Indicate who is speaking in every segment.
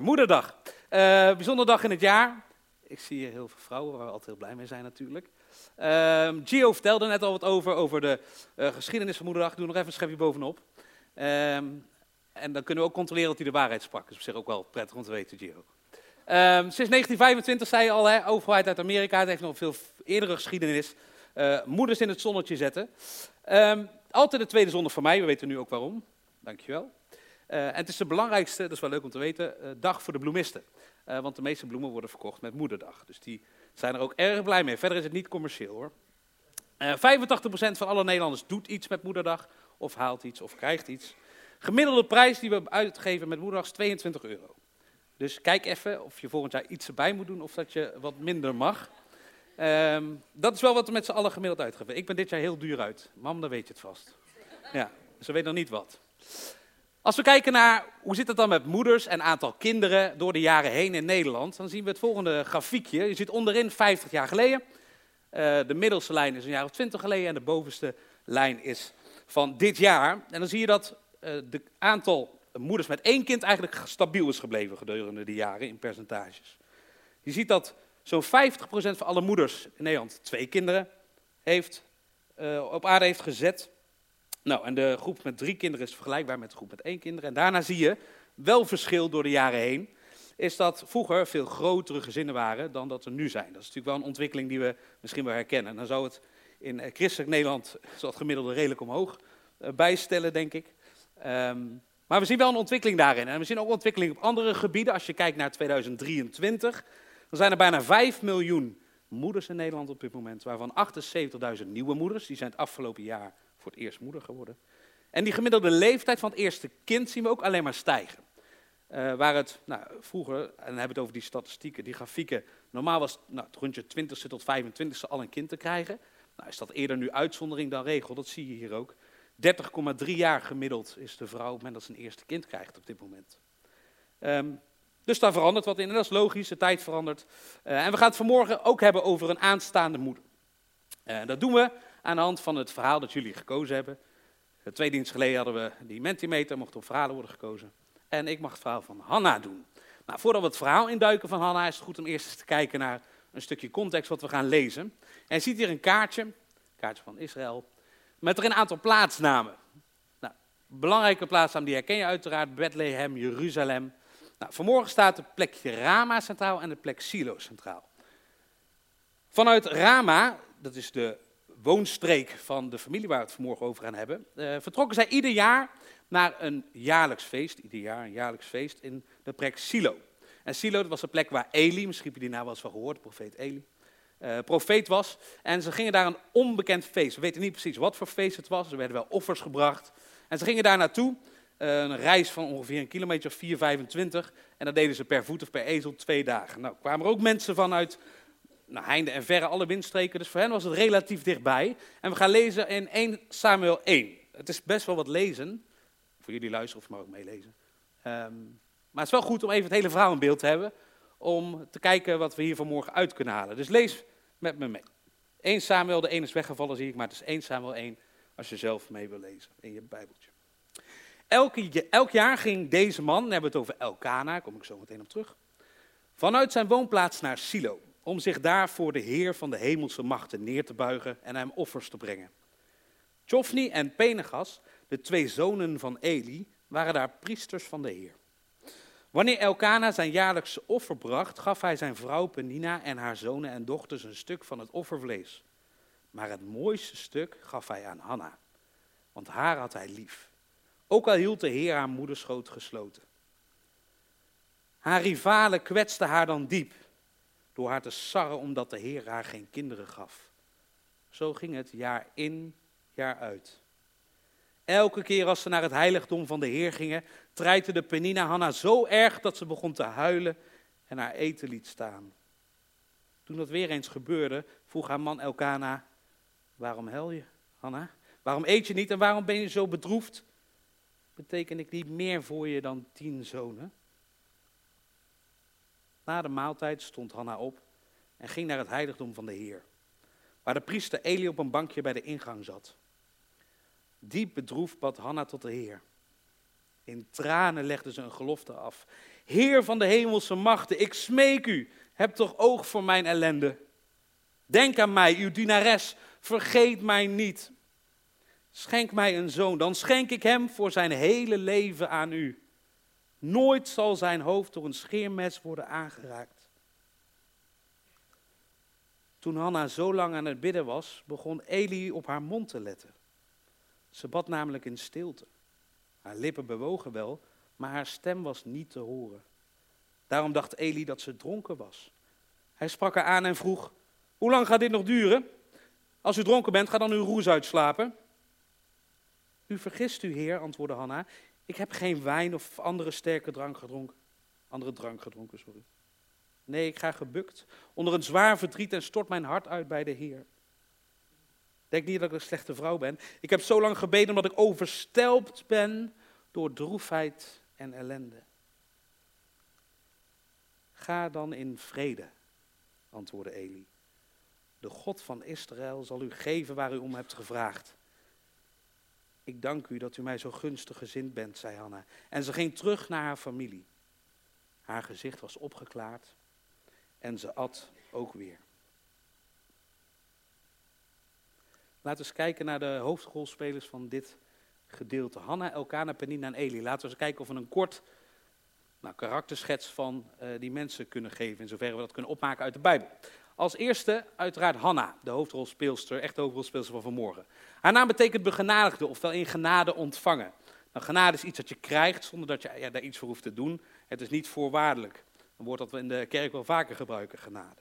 Speaker 1: Moederdag. Uh, bijzonder dag in het jaar. Ik zie hier heel veel vrouwen waar we altijd heel blij mee zijn natuurlijk. Uh, Gio vertelde net al wat over, over de uh, geschiedenis van Moederdag. Ik doe nog even een schepje bovenop. Ehm, en dan kunnen we ook controleren dat hij de waarheid sprak. Dat is op zich ook wel prettig om te weten, Gio. Ehm, sinds 1925 zei je al, hè, overheid uit Amerika, het heeft nog veel eerdere geschiedenis. Uh, moeders in het zonnetje zetten. Altijd de tweede zondag voor mij, we weten nu ook waarom. Dankjewel. Uh, en het is de belangrijkste, dat is wel leuk om te weten, uh, dag voor de bloemisten. Uh, want de meeste bloemen worden verkocht met moederdag. Dus die zijn er ook erg blij mee. Verder is het niet commercieel hoor. 85% van alle Nederlanders doet iets met moederdag. Of haalt iets of krijgt iets. Gemiddelde prijs die we uitgeven met moederdag is 22 euro. Dus kijk even of je volgend jaar iets erbij moet doen of dat je wat minder mag. Um, dat is wel wat we met z'n allen gemiddeld uitgeven. Ik ben dit jaar heel duur uit. Mam, dan weet je het vast. Ja, ze weet nog niet wat. Als we kijken naar hoe zit het dan met moeders en aantal kinderen door de jaren heen in Nederland, dan zien we het volgende grafiekje. Je ziet onderin 50 jaar geleden. Uh, de middelste lijn is een jaar of 20 geleden en de bovenste lijn is van dit jaar. En dan zie je dat het aantal moeders met één kind eigenlijk stabiel is gebleven gedurende de jaren in percentages. Je ziet dat zo'n 50% van alle moeders in Nederland twee kinderen heeft, uh, op aarde heeft gezet. Nou, en de groep met drie kinderen is vergelijkbaar met de groep met één kinderen. En daarna zie je wel verschil door de jaren heen. Is dat vroeger veel grotere gezinnen waren dan dat er nu zijn. Dat is natuurlijk wel een ontwikkeling die we misschien wel herkennen. Dan zou het in eh, christelijk Nederland het gemiddelde redelijk omhoog uh, bijstellen, denk ik. Um, maar we zien wel een ontwikkeling daarin. En we zien ook ontwikkeling op andere gebieden. Als je kijkt naar 2023, dan zijn er bijna 5 miljoen moeders in Nederland op dit moment. Waarvan 78.000 nieuwe moeders. Die zijn het afgelopen jaar voor het eerst moeder geworden. En die gemiddelde leeftijd van het eerste kind zien we ook alleen maar stijgen. Uh, waar het nou, vroeger, en dan hebben we het over die statistieken, die grafieken. Normaal was nou, het rond je 20ste tot 25ste al een kind te krijgen. Nou, is dat eerder nu uitzondering dan regel, dat zie je hier ook. 30,3 jaar gemiddeld is de vrouw op moment dat een eerste kind krijgt op dit moment. Um, dus daar verandert wat in en dat is logisch, de tijd verandert. Uh, en we gaan het vanmorgen ook hebben over een aanstaande moeder. Uh, dat doen we aan de hand van het verhaal dat jullie gekozen hebben. Uh, twee diensten geleden hadden we die Mentimeter, mochten op verhalen worden gekozen. En ik mag het verhaal van Hanna doen. Nou, voordat we het verhaal induiken van Hanna, is het goed om eerst eens te kijken naar een stukje context wat we gaan lezen. En je ziet hier een kaartje, kaartje van Israël, met er een aantal plaatsnamen. Nou, belangrijke plaatsnamen die herken je uiteraard, Bethlehem, Jeruzalem. Nou, vanmorgen staat de plekje Rama centraal en de plek Silo centraal. Vanuit Rama, dat is de woonstreek van de familie waar we het vanmorgen over gaan hebben, uh, vertrokken zij ieder jaar naar een jaarlijks feest, ieder jaar een jaarlijks feest in de plek Silo. En Silo dat was de plek waar Eli, misschien heb je die naam wel eens van gehoord, profeet Eli, uh, profeet was. En ze gingen daar een onbekend feest. We weten niet precies wat voor feest het was. Er werden wel offers gebracht. En ze gingen daar naartoe. Uh, een reis van ongeveer een kilometer of 4, 25. En dat deden ze per voet of per ezel twee dagen. Nou, kwamen er ook mensen vanuit nou, heinde en verre, alle windstreken. Dus voor hen was het relatief dichtbij. En we gaan lezen in 1 Samuel 1. Het is best wel wat lezen. Voor jullie luisteren of maar ook meelezen. Um, maar het is wel goed om even het hele verhaal in beeld te hebben. Om te kijken wat we hier vanmorgen uit kunnen halen. Dus lees met me mee. 1 Samuel, de ene is weggevallen zie ik, maar het is 1 Samuel 1 als je zelf mee wil lezen in je Bijbeltje. Elk jaar ging deze man, dan hebben we het over Elkana, kom ik zo meteen op terug, vanuit zijn woonplaats naar Silo, om zich daar voor de Heer van de hemelse machten neer te buigen en hem offers te brengen. Tjofni en Penegas, de twee zonen van Eli, waren daar priesters van de Heer. Wanneer Elkana zijn jaarlijkse offer bracht, gaf hij zijn vrouw Penina en haar zonen en dochters een stuk van het offervlees. Maar het mooiste stuk gaf hij aan Hanna, want haar had hij lief. Ook al hield de Heer haar moederschoot gesloten. Haar rivalen kwetsten haar dan diep, door haar te sarren omdat de Heer haar geen kinderen gaf. Zo ging het jaar in, jaar uit. Elke keer als ze naar het heiligdom van de Heer gingen, de Penina Hanna zo erg dat ze begon te huilen en haar eten liet staan. Toen dat weer eens gebeurde, vroeg haar man Elkana, waarom huil je, Hanna? Waarom eet je niet en waarom ben je zo bedroefd? Beteken ik niet meer voor je dan tien zonen? Na de maaltijd stond Hanna op en ging naar het heiligdom van de Heer, waar de priester Eli op een bankje bij de ingang zat. Diep bedroefd bad Hanna tot de Heer. In tranen legde ze een gelofte af. Heer van de hemelse machten, ik smeek u, heb toch oog voor mijn ellende. Denk aan mij, uw dienares, vergeet mij niet. Schenk mij een zoon, dan schenk ik hem voor zijn hele leven aan u. Nooit zal zijn hoofd door een scheermes worden aangeraakt. Toen Hanna zo lang aan het bidden was, begon Eli op haar mond te letten. Ze bad namelijk in stilte. Haar lippen bewogen wel, maar haar stem was niet te horen. Daarom dacht Eli dat ze dronken was. Hij sprak haar aan en vroeg: Hoe lang gaat dit nog duren? Als u dronken bent, ga dan uw roes uitslapen. U vergist u, heer, antwoordde Hanna. Ik heb geen wijn of andere sterke drank gedronken. Andere drank gedronken, sorry. Nee, ik ga gebukt onder een zwaar verdriet en stort mijn hart uit bij de Heer. Denk niet dat ik een slechte vrouw ben. Ik heb zo lang gebeden omdat ik overstelpt ben door droefheid en ellende. Ga dan in vrede, antwoordde Eli. De God van Israël zal u geven waar u om hebt gevraagd. Ik dank u dat u mij zo gunstig gezind bent, zei Hanna. En ze ging terug naar haar familie. Haar gezicht was opgeklaard en ze at ook weer. Laten we eens kijken naar de hoofdrolspelers van dit gedeelte. Hanna, Elkana, Penina en Eli. Laten we eens kijken of we een kort nou, karakterschets van uh, die mensen kunnen geven, in zoverre we dat kunnen opmaken uit de Bijbel. Als eerste uiteraard Hanna, de hoofdrolspeelster, echt de hoofdrolspeelster van vanmorgen. Haar naam betekent begenadigde, ofwel in genade ontvangen. Nou, genade is iets dat je krijgt zonder dat je ja, daar iets voor hoeft te doen. Het is niet voorwaardelijk. Een woord dat we in de kerk wel vaker gebruiken, genade.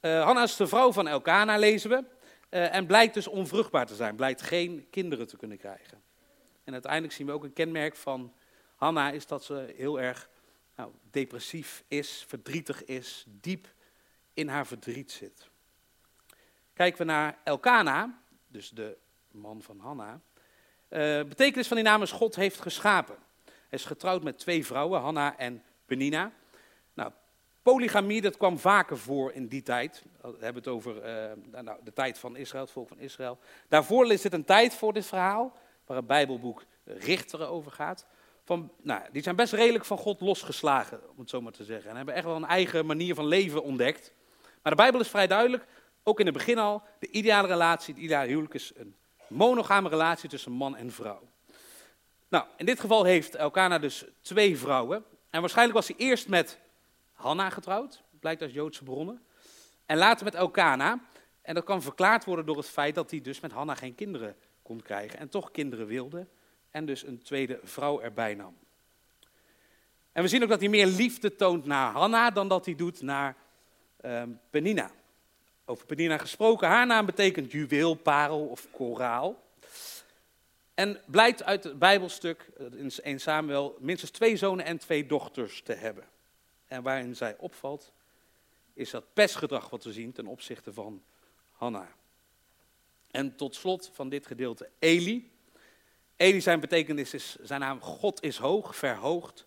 Speaker 1: Uh, Hanna is de vrouw van Elkana, lezen we. Uh, en blijkt dus onvruchtbaar te zijn, blijkt geen kinderen te kunnen krijgen. En uiteindelijk zien we ook een kenmerk van Hanna, is dat ze heel erg nou, depressief is, verdrietig is, diep in haar verdriet zit. Kijken we naar Elkana, dus de man van Hanna. Uh, betekenis van die naam is God heeft geschapen. Hij is getrouwd met twee vrouwen, Hanna en Penina. Nou, polygamie, dat kwam vaker voor in die tijd. We hebben het over uh, nou, de tijd van Israël, het volk van Israël. Daarvoor is het een tijd voor dit verhaal, waar het Bijbelboek Richteren over gaat. Van, nou, die zijn best redelijk van God losgeslagen, om het zo maar te zeggen. En hebben echt wel een eigen manier van leven ontdekt. Maar de Bijbel is vrij duidelijk, ook in het begin al, de ideale relatie, het ideale huwelijk is een monogame relatie tussen man en vrouw. Nou, in dit geval heeft Elkana dus twee vrouwen. En waarschijnlijk was hij eerst met Hanna getrouwd, blijkt uit Joodse bronnen. En later met Elkana. En dat kan verklaard worden door het feit dat hij dus met Hanna geen kinderen kon krijgen. En toch kinderen wilde. En dus een tweede vrouw erbij nam. En we zien ook dat hij meer liefde toont naar Hanna dan dat hij doet naar um, Penina. Over Penina gesproken, haar naam betekent juweel, parel of koraal. En blijkt uit het Bijbelstuk eh, in 1 Samuel minstens twee zonen en twee dochters te hebben. En waarin zij opvalt, is dat pestgedrag wat we zien ten opzichte van Hanna. En tot slot van dit gedeelte Eli. Eli zijn betekenis is, zijn naam God is hoog, verhoogd,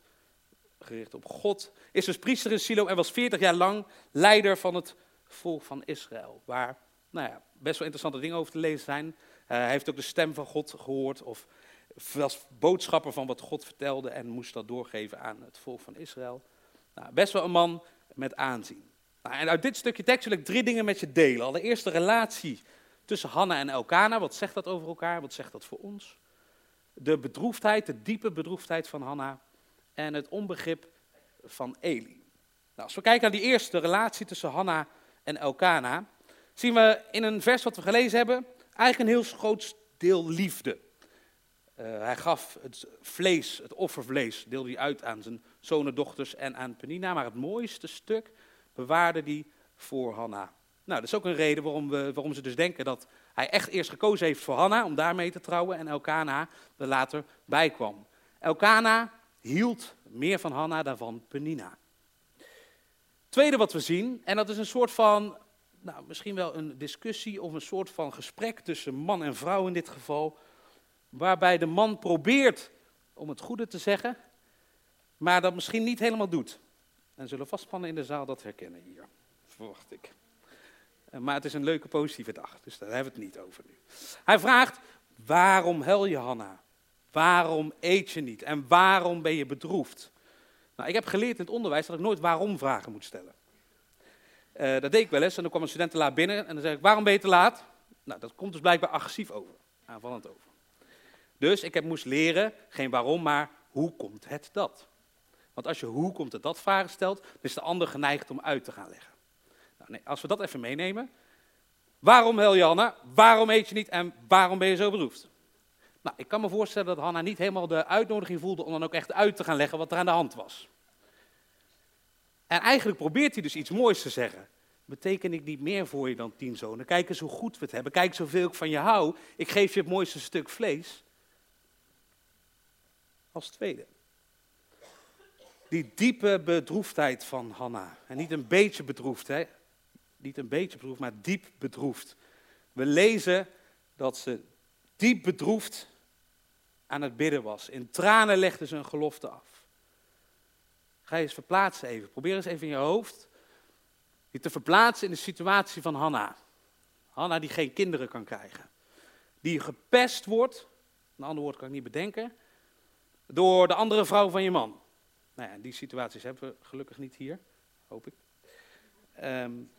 Speaker 1: gericht op God. Is dus priester in Silo en was 40 jaar lang leider van het volk van Israël. Waar nou ja, best wel interessante dingen over te lezen zijn. Uh, hij heeft ook de stem van God gehoord of was boodschapper van wat God vertelde en moest dat doorgeven aan het volk van Israël. Nou, best wel een man met aanzien. Nou, en uit dit stukje tekst wil ik drie dingen met je delen. Allereerst de relatie tussen Hanna en Elkana. Wat zegt dat over elkaar? Wat zegt dat voor ons? De bedroefdheid, de diepe bedroefdheid van Hanna en het onbegrip van Eli. Nou, als we kijken naar die eerste relatie tussen Hanna en Elkana, zien we in een vers wat we gelezen hebben eigenlijk een heel groot deel liefde. Uh, hij gaf het vlees, het offervlees, deelde hij uit aan zijn zonen, dochters en aan Penina. Maar het mooiste stuk bewaarde hij voor Hanna. Nou, dat is ook een reden waarom, we, waarom ze dus denken dat hij echt eerst gekozen heeft voor Hanna om daarmee te trouwen en Elkana er later bij kwam. Elkana hield meer van Hanna dan van Penina. Tweede wat we zien, en dat is een soort van, nou, misschien wel een discussie of een soort van gesprek tussen man en vrouw in dit geval, waarbij de man probeert om het goede te zeggen, maar dat misschien niet helemaal doet. En zullen vastpannen in de zaal dat herkennen hier, verwacht ik. Eh, maar het is een leuke positieve dag, dus daar hebben we het niet over nu. Hij vraagt, waarom huil je Hanna? Waarom eet je niet? En waarom ben je bedroefd? Nou, ik heb geleerd in het onderwijs dat ik nooit waarom vragen moet stellen. Uh, dat deed ik wel eens en dan kwam een student te laat binnen en dan zei ik, waarom ben je te laat? Nou, dat komt dus blijkbaar agressief over, aanvallend over. Dus ik heb moest leren, geen waarom, maar hoe komt het dat? Want als je hoe komt het dat vragen stelt, dan is de ander geneigd om uit te gaan leggen. Nou, nee, als we dat even meenemen. Waarom hel? Waarom eet je niet en waarom ben je zo bedroefd? Nou, ik kan me voorstellen dat Hanna niet helemaal de uitnodiging voelde om dan ook echt uit te gaan leggen wat er aan de hand was. En eigenlijk probeert hij dus iets moois te zeggen. Beteken ik niet meer voor je dan tien zonen? Kijk eens hoe goed we het hebben. Kijk zoveel ik van je hou. Ik geef je het mooiste stuk vlees. Als tweede. Die diepe bedroefdheid van Hanna. En niet een beetje bedroefd, hè? Niet een beetje bedroefd, maar diep bedroefd. We lezen dat ze diep bedroefd aan het bidden was. In tranen legde ze een gelofte af. Ga je eens verplaatsen even. Probeer eens even in je hoofd je te verplaatsen in de situatie van Hanna. Hanna die geen kinderen kan krijgen. Die gepest wordt, een ander woord kan ik niet bedenken, door de andere vrouw van je man. Nou die situaties hebben we gelukkig niet hier, hoop ik. Um,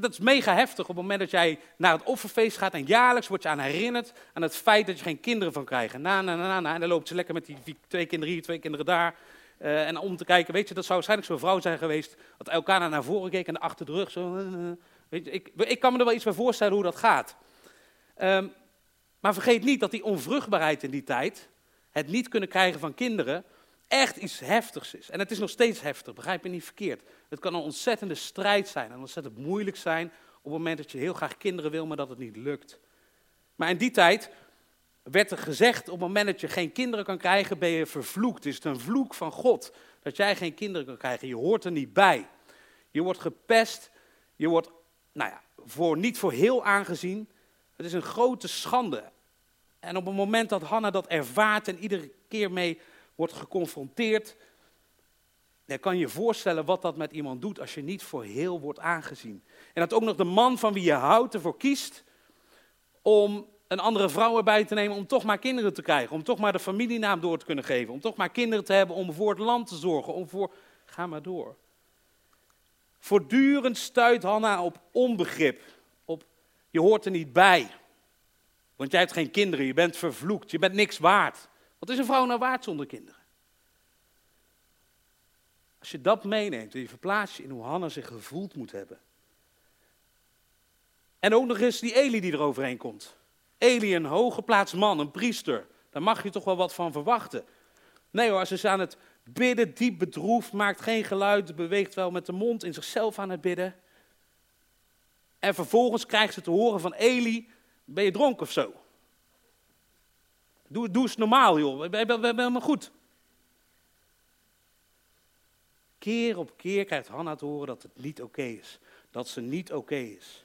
Speaker 1: dat is mega heftig op het moment dat jij naar het offerfeest gaat en jaarlijks word je aan herinnerd aan het feit dat je geen kinderen van krijgt. Na, na, na, na, en dan loopt ze lekker met die twee kinderen hier, twee kinderen daar. Uh, en om te kijken, weet je, dat zou waarschijnlijk zo'n vrouw zijn geweest, dat elkaar naar voren keek en achter de rug zo. Uh, weet je, ik, ik, kan me er wel iets bij voorstellen hoe dat gaat. Um, maar vergeet niet dat die onvruchtbaarheid in die tijd, het niet kunnen krijgen van kinderen, echt iets heftigs is. En het is nog steeds heftig, begrijp je niet verkeerd. Het kan een ontzettende strijd zijn en ontzettend moeilijk zijn op het moment dat je heel graag kinderen wil, maar dat het niet lukt. Maar in die tijd werd er gezegd, op het moment dat je geen kinderen kan krijgen, ben je vervloekt. Het is een vloek van God dat jij geen kinderen kan krijgen. Je hoort er niet bij. Je wordt gepest, je wordt nou ja, voor, niet voor heel aangezien. Het is een grote schande. En op het moment dat Hanna dat ervaart en iedere keer mee wordt geconfronteerd, dan kan je je voorstellen wat dat met iemand doet als je niet voor heel wordt aangezien. En dat ook nog de man van wie je houdt ervoor kiest om een andere vrouw erbij te nemen om toch maar kinderen te krijgen, om toch maar de familienaam door te kunnen geven, om toch maar kinderen te hebben, om voor het land te zorgen, om voor... Ga maar door. Voortdurend stuit Hanna op onbegrip, op je hoort er niet bij, want jij hebt geen kinderen, je bent vervloekt, je bent niks waard. Wat is een vrouw nou waard zonder kinderen? Als je dat meeneemt en je verplaatst je in hoe Hanna zich gevoeld moet hebben. En ook nog eens die Eli die er overheen komt. Eli, een hooggeplaatst man, een priester. Daar mag je toch wel wat van verwachten. Nee hoor, ze is aan het bidden, diep bedroefd, maakt geen geluid, beweegt wel met de mond in zichzelf aan het bidden. En vervolgens krijgt ze te horen van Eli, ben je dronken of zo? Doe, doe normaal joh, we ben helemaal goed. Keer op keer krijgt Hanna te horen dat het niet oké is. Dat ze niet oké is.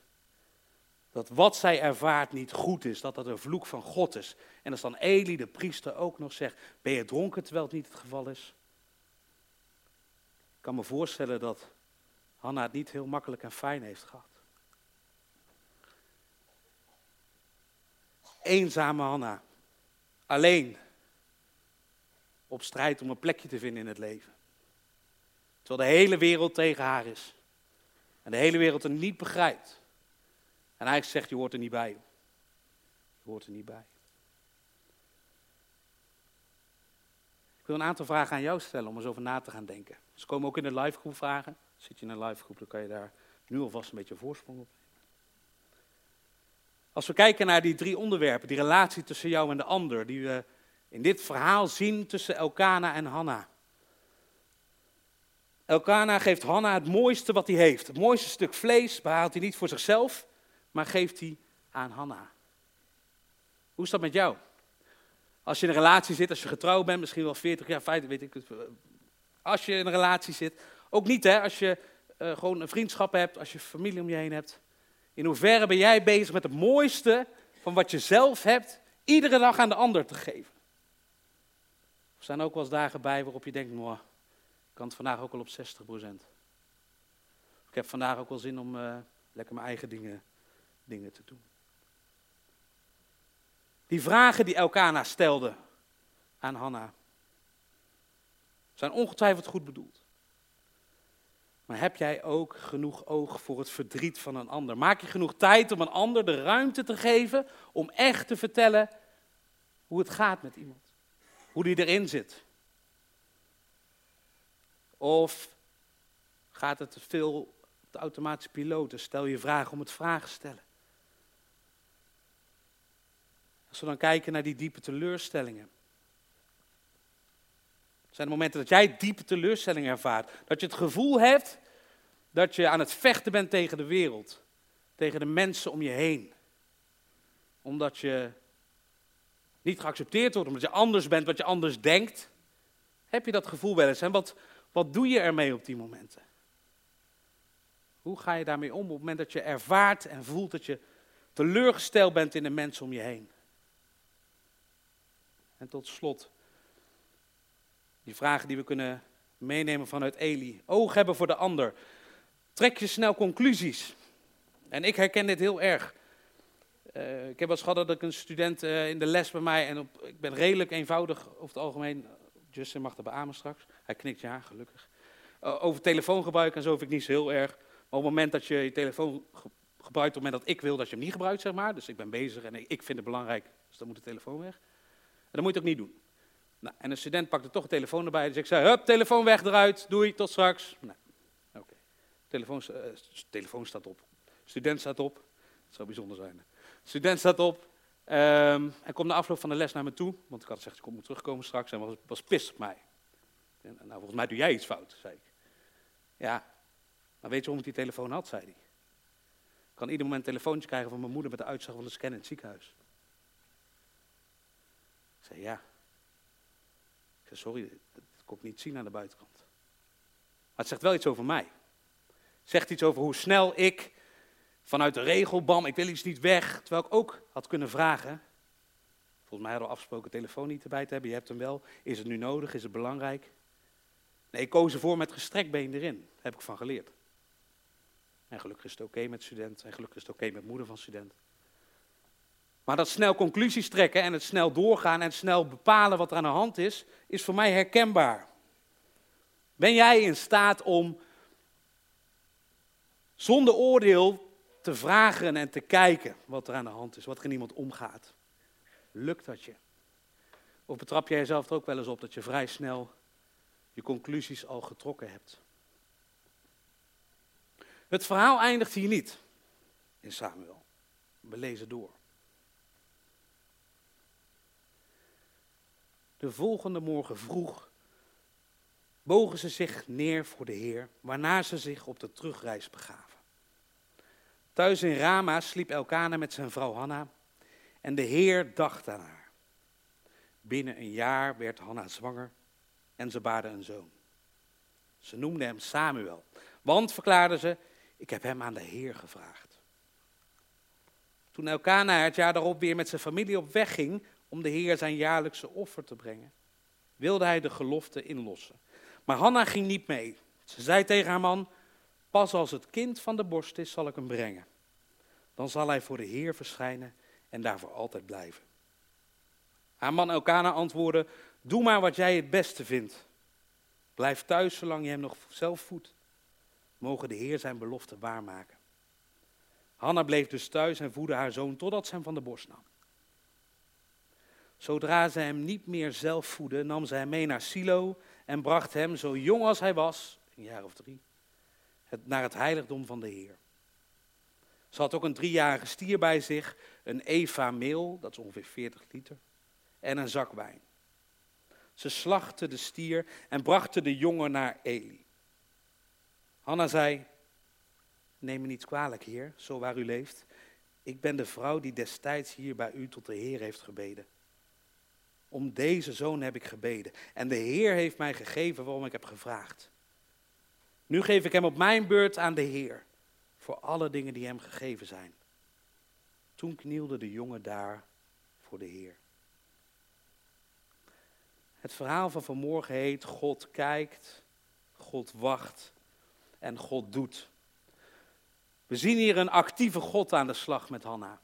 Speaker 1: Dat wat zij ervaart niet goed is, dat dat een vloek van God is. En als dan Eli, de priester, ook nog zegt, ben je dronken terwijl het niet het geval is? Ik kan me voorstellen dat Hanna het niet heel makkelijk en fijn heeft gehad. Eenzame Hanna, alleen, op strijd om een plekje te vinden in het leven. Terwijl de hele wereld tegen haar is. En de hele wereld er niet begrijpt. En hij zegt, je hoort er niet bij. Je hoort er niet bij. Ik wil een aantal vragen aan jou stellen om eens over na te gaan denken. Ze komen ook in de livegroep vragen. Zit je in een livegroep, dan kan je daar nu alvast een beetje voorsprong op Als we kijken naar die drie onderwerpen, die relatie tussen jou en de ander, die we in dit verhaal zien tussen Elkana en Hanna. Elkana geeft Hanna het mooiste wat hij heeft. Het mooiste stuk vlees behaalt hij niet voor zichzelf, maar geeft hij aan Hanna. Hoe is dat met jou? Als je in een relatie zit, als je getrouwd bent, misschien wel 40 jaar, 50, weet ik het. Als je in een relatie zit, ook niet hè, als je uh, gewoon een vriendschap hebt, als je familie om je heen hebt. In hoeverre ben jij bezig met het mooiste van wat je zelf hebt, iedere dag aan de ander te geven? Er zijn ook wel eens dagen bij waarop je denkt, ik kan het vandaag ook wel op 60% Ik heb vandaag ook wel zin om uh, lekker mijn eigen dingen dingen te doen. Die vragen die Elkana stelde aan Hanna zijn ongetwijfeld goed bedoeld. Maar heb jij ook genoeg oog voor het verdriet van een ander? Maak je genoeg tijd om een ander de ruimte te geven om echt te vertellen hoe het gaat met iemand? Hoe die erin zit? Of gaat het veel op de automatische piloot? Stel je vragen om het vragen stellen. Als we dan kijken naar die diepe teleurstellingen. Zijn de momenten dat jij diepe teleurstellingen ervaart. Dat je het gevoel hebt dat je aan het vechten bent tegen de wereld. Tegen de mensen om je heen. Omdat je niet geaccepteerd wordt, omdat je anders bent, wat je anders denkt. Heb je dat gevoel wel eens? En wat, wat doe je ermee op die momenten? Hoe ga je daarmee om op het moment dat je ervaart en voelt dat je teleurgesteld bent in de mensen om je heen? En tot slot, die vragen die we kunnen meenemen vanuit Eli. Oog hebben voor de ander. Trek je snel conclusies. En ik herken dit heel erg. Uh, ik heb wel eens dat ik een student uh, in de les bij mij, en op, ik ben redelijk eenvoudig over het algemeen, Justin mag dat beamen straks, hij knikt ja, gelukkig. Uh, over telefoongebruik en zo vind ik niet zo heel erg. Maar op het moment dat je je telefoon ge gebruikt, op het moment dat ik wil dat je hem niet gebruikt, zeg maar, dus ik ben bezig en ik, vind het belangrijk, dus dan moet de telefoon weg. En moet je het ook niet doen. Nou, en een student pakte toch de telefoon erbij, dus ik zei, hup, telefoon weg eruit, doei, tot straks. Nou, oké. Telefoon, telefoon staat op. Student staat op. Het zou bijzonder zijn. Student staat op um, en komt na afloop van de les naar me toe. Want ik had gezegd, ik moet terugkomen straks. En was, was pist op mij. En, nou, volgens mij doe jij iets fout, zei ik. Ja, maar weet je waarom ik die telefoon had, zei hij. Ik kan ieder moment een telefoontje krijgen van mijn moeder met de uitslag van de scan in het ziekenhuis. Ik zei, ja. Ik zei, sorry, dat kon ik niet zien aan de buitenkant. Maar het zegt wel iets over mij. Het zegt iets over hoe snel ik vanuit de regel, bam, ik wil iets niet weg. Terwijl ik ook had kunnen vragen. Volgens mij hadden we afgesproken telefoon niet erbij te hebben. Je hebt hem wel. Is het nu nodig? Is het belangrijk? Nee, ik koos ervoor met gestrekt been erin. Daar heb ik van geleerd. En gelukkig is het oké met student. En gelukkig is het oké met moeder van student. Maar dat snel conclusies trekken en het snel doorgaan en snel bepalen wat er aan de hand is, is voor mij herkenbaar. Ben jij in staat om zonder oordeel te vragen en te kijken wat er aan de hand is, wat er in iemand omgaat. Lukt dat je? Of betrap jij jezelf er ook wel eens op dat je vrij snel je conclusies al getrokken hebt? Het verhaal eindigt hier niet in Samuel. We lezen door. De volgende morgen vroeg bogen ze zich neer voor de Heer, waarna ze zich op de terugreis begaven. Thuis in Rama sliep Elkana met zijn vrouw Hanna en de Heer dacht aan haar. Binnen een jaar werd Hanna zwanger en ze baarde een zoon. Ze noemde hem Samuel, want, verklaarde ze, ik heb hem aan de Heer gevraagd. Toen Elkana het jaar daarop weer met zijn familie op weg ging om de Heer zijn jaarlijkse offer te brengen, wilde hij de gelofte inlossen. Maar Hanna ging niet mee. Ze zei tegen haar man, Pas als het kind van de borst is, zal ik hem brengen. Dan zal hij voor de Heer verschijnen en daarvoor altijd blijven. Haar man Elkana antwoordde, doe maar wat jij het beste vindt. Blijf thuis zolang je hem nog zelf voedt. Mogen de Heer zijn belofte waarmaken. Hanna bleef dus thuis en voedde haar zoon totdat ze hem van de borst nam. Zodra ze hem niet meer zelf voedde, nam ze hem mee naar Silo en bracht hem, zo jong als hij was, een jaar of drie, naar het heiligdom van de Heer. Ze had ook een driejarige stier bij zich, een eva meel, dat is ongeveer 40 liter, en een zak wijn. Ze slachtte de stier en brachten de jongen naar Eli. Hanna zei, neem me niet kwalijk, heer, zo waar u leeft. Ik ben de vrouw die destijds hier bij u tot de Heer heeft gebeden. Om deze zoon heb ik gebeden. En de Heer heeft mij gegeven waarom ik heb gevraagd. Nu geef ik hem op mijn beurt aan de Heer voor alle dingen die hem gegeven zijn. Toen knielde de jongen daar voor de Heer. Het verhaal van vanmorgen heet God kijkt, God wacht en God doet. We zien hier een actieve God aan de slag met Hanna.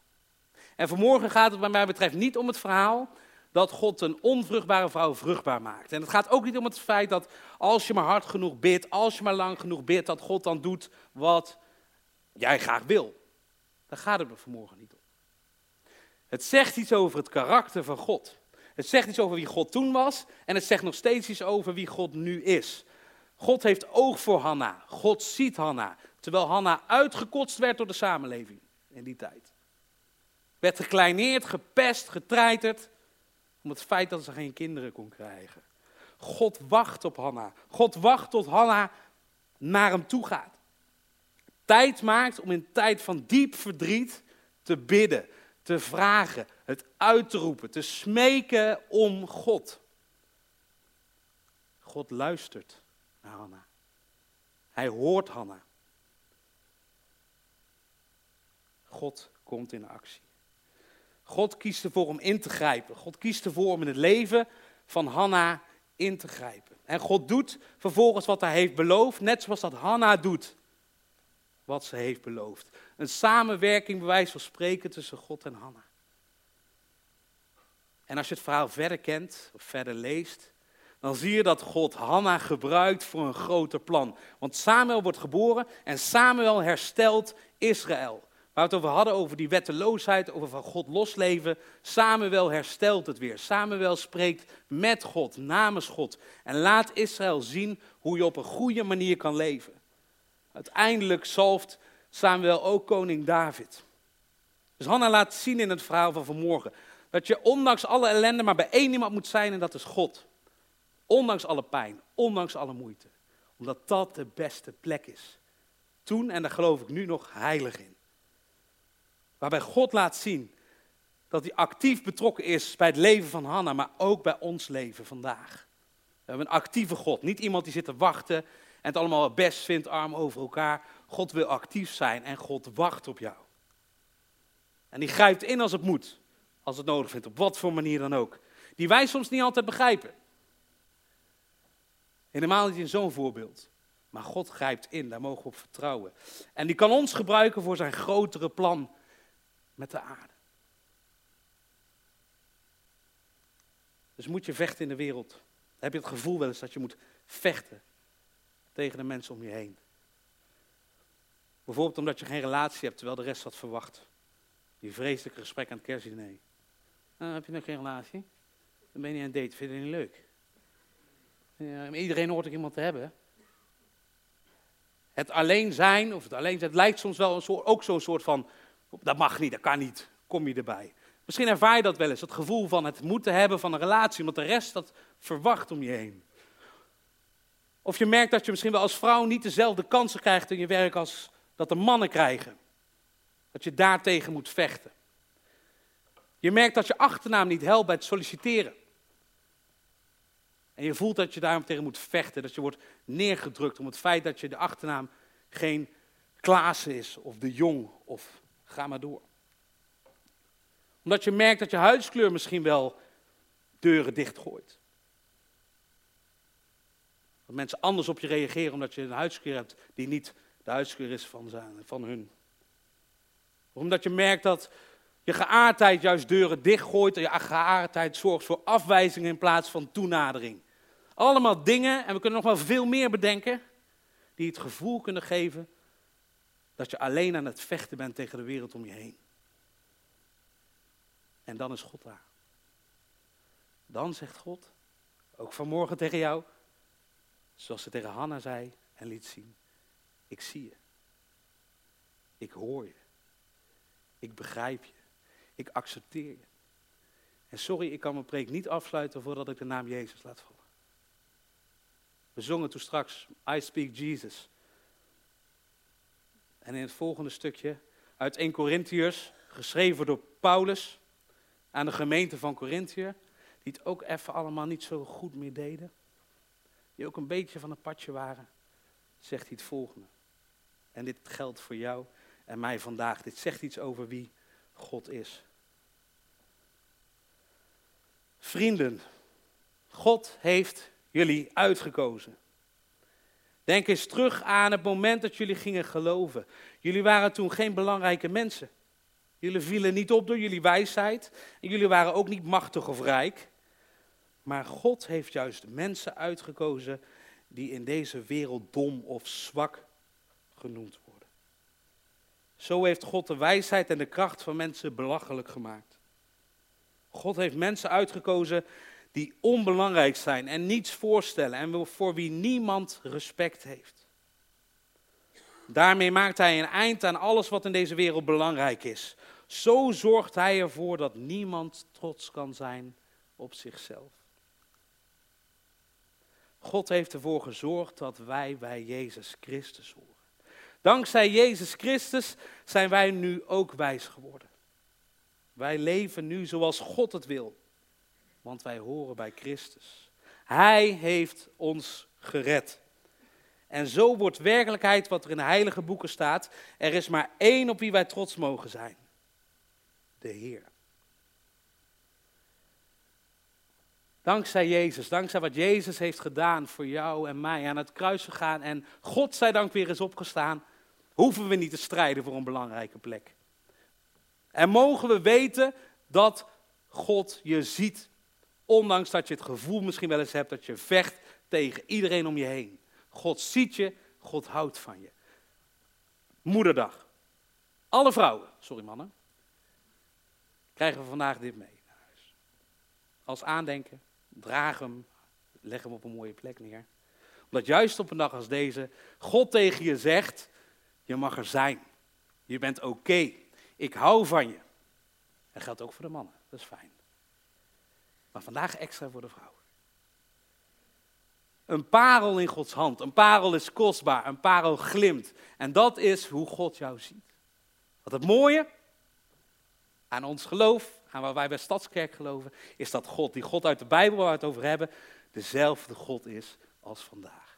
Speaker 1: En vanmorgen gaat het wat mij betreft niet om het verhaal dat God een onvruchtbare vrouw vruchtbaar maakt. En het gaat ook niet om het feit dat als je maar hard genoeg bidt, als je maar lang genoeg bidt, dat God dan doet wat jij graag wil. Daar gaat het me vanmorgen niet om. Het zegt iets over het karakter van God. Het zegt iets over wie God toen was en het zegt nog steeds iets over wie God nu is. God heeft oog voor Hanna. God ziet Hanna. Terwijl Hanna uitgekotst werd door de samenleving in die tijd. Werd gekleineerd, gepest, getreiterd. Om het feit dat ze geen kinderen kon krijgen. God wacht op Hanna. God wacht tot Hanna naar hem toe gaat. Tijd maakt om in tijd van diep verdriet te bidden, te vragen, het uit te roepen, te smeken om God. God luistert naar Hanna. Hij hoort Hanna. God komt in actie. God kiest ervoor om in te grijpen. God kiest ervoor om in het leven van Hanna in te grijpen. En God doet vervolgens wat hij heeft beloofd, net zoals dat Hanna doet wat ze heeft beloofd. Een samenwerking, bij wijze van spreken, tussen God en Hanna. En als je het verhaal verder kent, of verder leest, dan zie je dat God Hanna gebruikt voor een groter plan. Want Samuel wordt geboren en Samuel herstelt Israël. Waar we het over hadden, over die wetteloosheid, over van God losleven. Samuel herstelt het weer. Samuel spreekt met God, namens God. En laat Israël zien hoe je op een goede manier kan leven. Uiteindelijk zalft Samuel ook koning David. Dus Hanna laat zien in het verhaal van vanmorgen. Dat je ondanks alle ellende maar bij één iemand moet zijn en dat is God. Ondanks alle pijn, ondanks alle moeite. Omdat dat de beste plek is. Toen, en daar geloof ik nu nog heilig in. Waarbij God laat zien dat hij actief betrokken is bij het leven van Hanna, maar ook bij ons leven vandaag. We hebben een actieve God, niet iemand die zit te wachten en het allemaal best vindt, arm over elkaar. God wil actief zijn en God wacht op jou. En die grijpt in als het moet, als het nodig vindt, op wat voor manier dan ook. Die wij soms niet altijd begrijpen. Helemaal niet in zo'n voorbeeld. Maar God grijpt in, daar mogen we op vertrouwen. En die kan ons gebruiken voor zijn grotere plan met de aarde. Dus moet je vechten in de wereld. heb je het gevoel wel eens dat je moet vechten tegen de mensen om je heen. Bijvoorbeeld omdat je geen relatie hebt terwijl de rest dat verwacht. Die vreselijke gesprek aan het kerstdiner. Nou, heb je nog geen relatie? Dan ben je niet aan het daten, vind je het niet leuk? Ja, iedereen hoort ook iemand te hebben. Het alleen zijn, of het alleen zijn, het lijkt soms wel een soort, ook zo'n soort van dat mag niet, dat kan niet. Kom je erbij. Misschien ervaar je dat wel eens, het gevoel van het moeten hebben van een relatie, omdat de rest dat verwacht om je heen. Of je merkt dat je misschien wel als vrouw niet dezelfde kansen krijgt in je werk als dat de mannen krijgen. Dat je daartegen moet vechten. Je merkt dat je achternaam niet helpt bij het solliciteren. En je voelt dat je daarom tegen moet vechten, dat je wordt neergedrukt om het feit dat je de achternaam geen Klaassen is, of de Jong, of Ga maar door. Omdat je merkt dat je huidskleur misschien wel deuren dichtgooit. Dat mensen anders op je reageren omdat je een huidskleur hebt die niet de huidskleur is van, zijn, van hun. Omdat je merkt dat je geaardheid juist deuren dichtgooit en je geaardheid zorgt voor afwijzing in plaats van toenadering. Allemaal dingen, en we kunnen nog wel veel meer bedenken, die het gevoel kunnen geven dat je alleen aan het vechten bent tegen de wereld om je heen. En dan is God daar. Dan zegt God, ook vanmorgen tegen jou, zoals ze tegen Hanna zei en liet zien, ik zie je. Ik hoor je. Ik begrijp je. Ik accepteer je. En sorry, ik kan mijn preek niet afsluiten voordat ik de naam Jezus laat vallen. We zongen toen straks, I speak Jesus. En in het volgende stukje uit 1 Corinthiërs, geschreven door Paulus aan de gemeente van Corinthië, die het ook even allemaal niet zo goed meer deden, die ook een beetje van een padje waren, zegt hij het volgende. En dit geldt voor jou en mij vandaag. Dit zegt iets over wie God is. Vrienden, God heeft jullie uitgekozen. Denk eens terug aan het moment dat jullie gingen geloven. Jullie waren toen geen belangrijke mensen. Jullie vielen niet op door jullie wijsheid. En jullie waren ook niet machtig of rijk. Maar God heeft juist mensen uitgekozen die in deze wereld dom of zwak genoemd worden. Zo heeft God de wijsheid en de kracht van mensen belachelijk gemaakt. God heeft mensen uitgekozen die onbelangrijk zijn en niets voorstellen en voor wie niemand respect heeft. Daarmee maakt hij een eind aan alles wat in deze wereld belangrijk is. Zo zorgt hij ervoor dat niemand trots kan zijn op zichzelf. God heeft ervoor gezorgd dat wij bij Jezus Christus horen. Dankzij Jezus Christus zijn wij nu ook wijs geworden. Wij leven nu zoals God het wil, want wij horen bij Christus. Hij heeft ons gered. En zo wordt werkelijkheid wat er in de heilige boeken staat. Er is maar één op wie wij trots mogen zijn. De Heer. Dankzij Jezus, dankzij wat Jezus heeft gedaan voor jou en mij, aan het kruis gegaan en God zij dank weer is opgestaan, hoeven we niet te strijden voor een belangrijke plek. En mogen we weten dat God je ziet, ondanks dat je het gevoel misschien wel eens hebt dat je vecht tegen iedereen om je heen. God ziet je, God houdt van je. Moederdag. Alle vrouwen, sorry mannen, krijgen we vandaag dit mee naar huis. Als aandenken, draag hem, leg hem op een mooie plek neer. Omdat juist op een dag als deze God tegen je zegt, je mag er zijn. Je bent oké. Ik hou van je. Dat geldt ook voor de mannen, dat is fijn. Maar vandaag extra voor de vrouwen. Een parel in Gods hand. Een parel is kostbaar. Een parel glimt. En dat is hoe God jou ziet. Wat het mooie aan ons geloof, aan waar wij bij Stadskerk geloven, is dat God, die God uit de Bijbel waar we het over hebben, dezelfde God is als vandaag.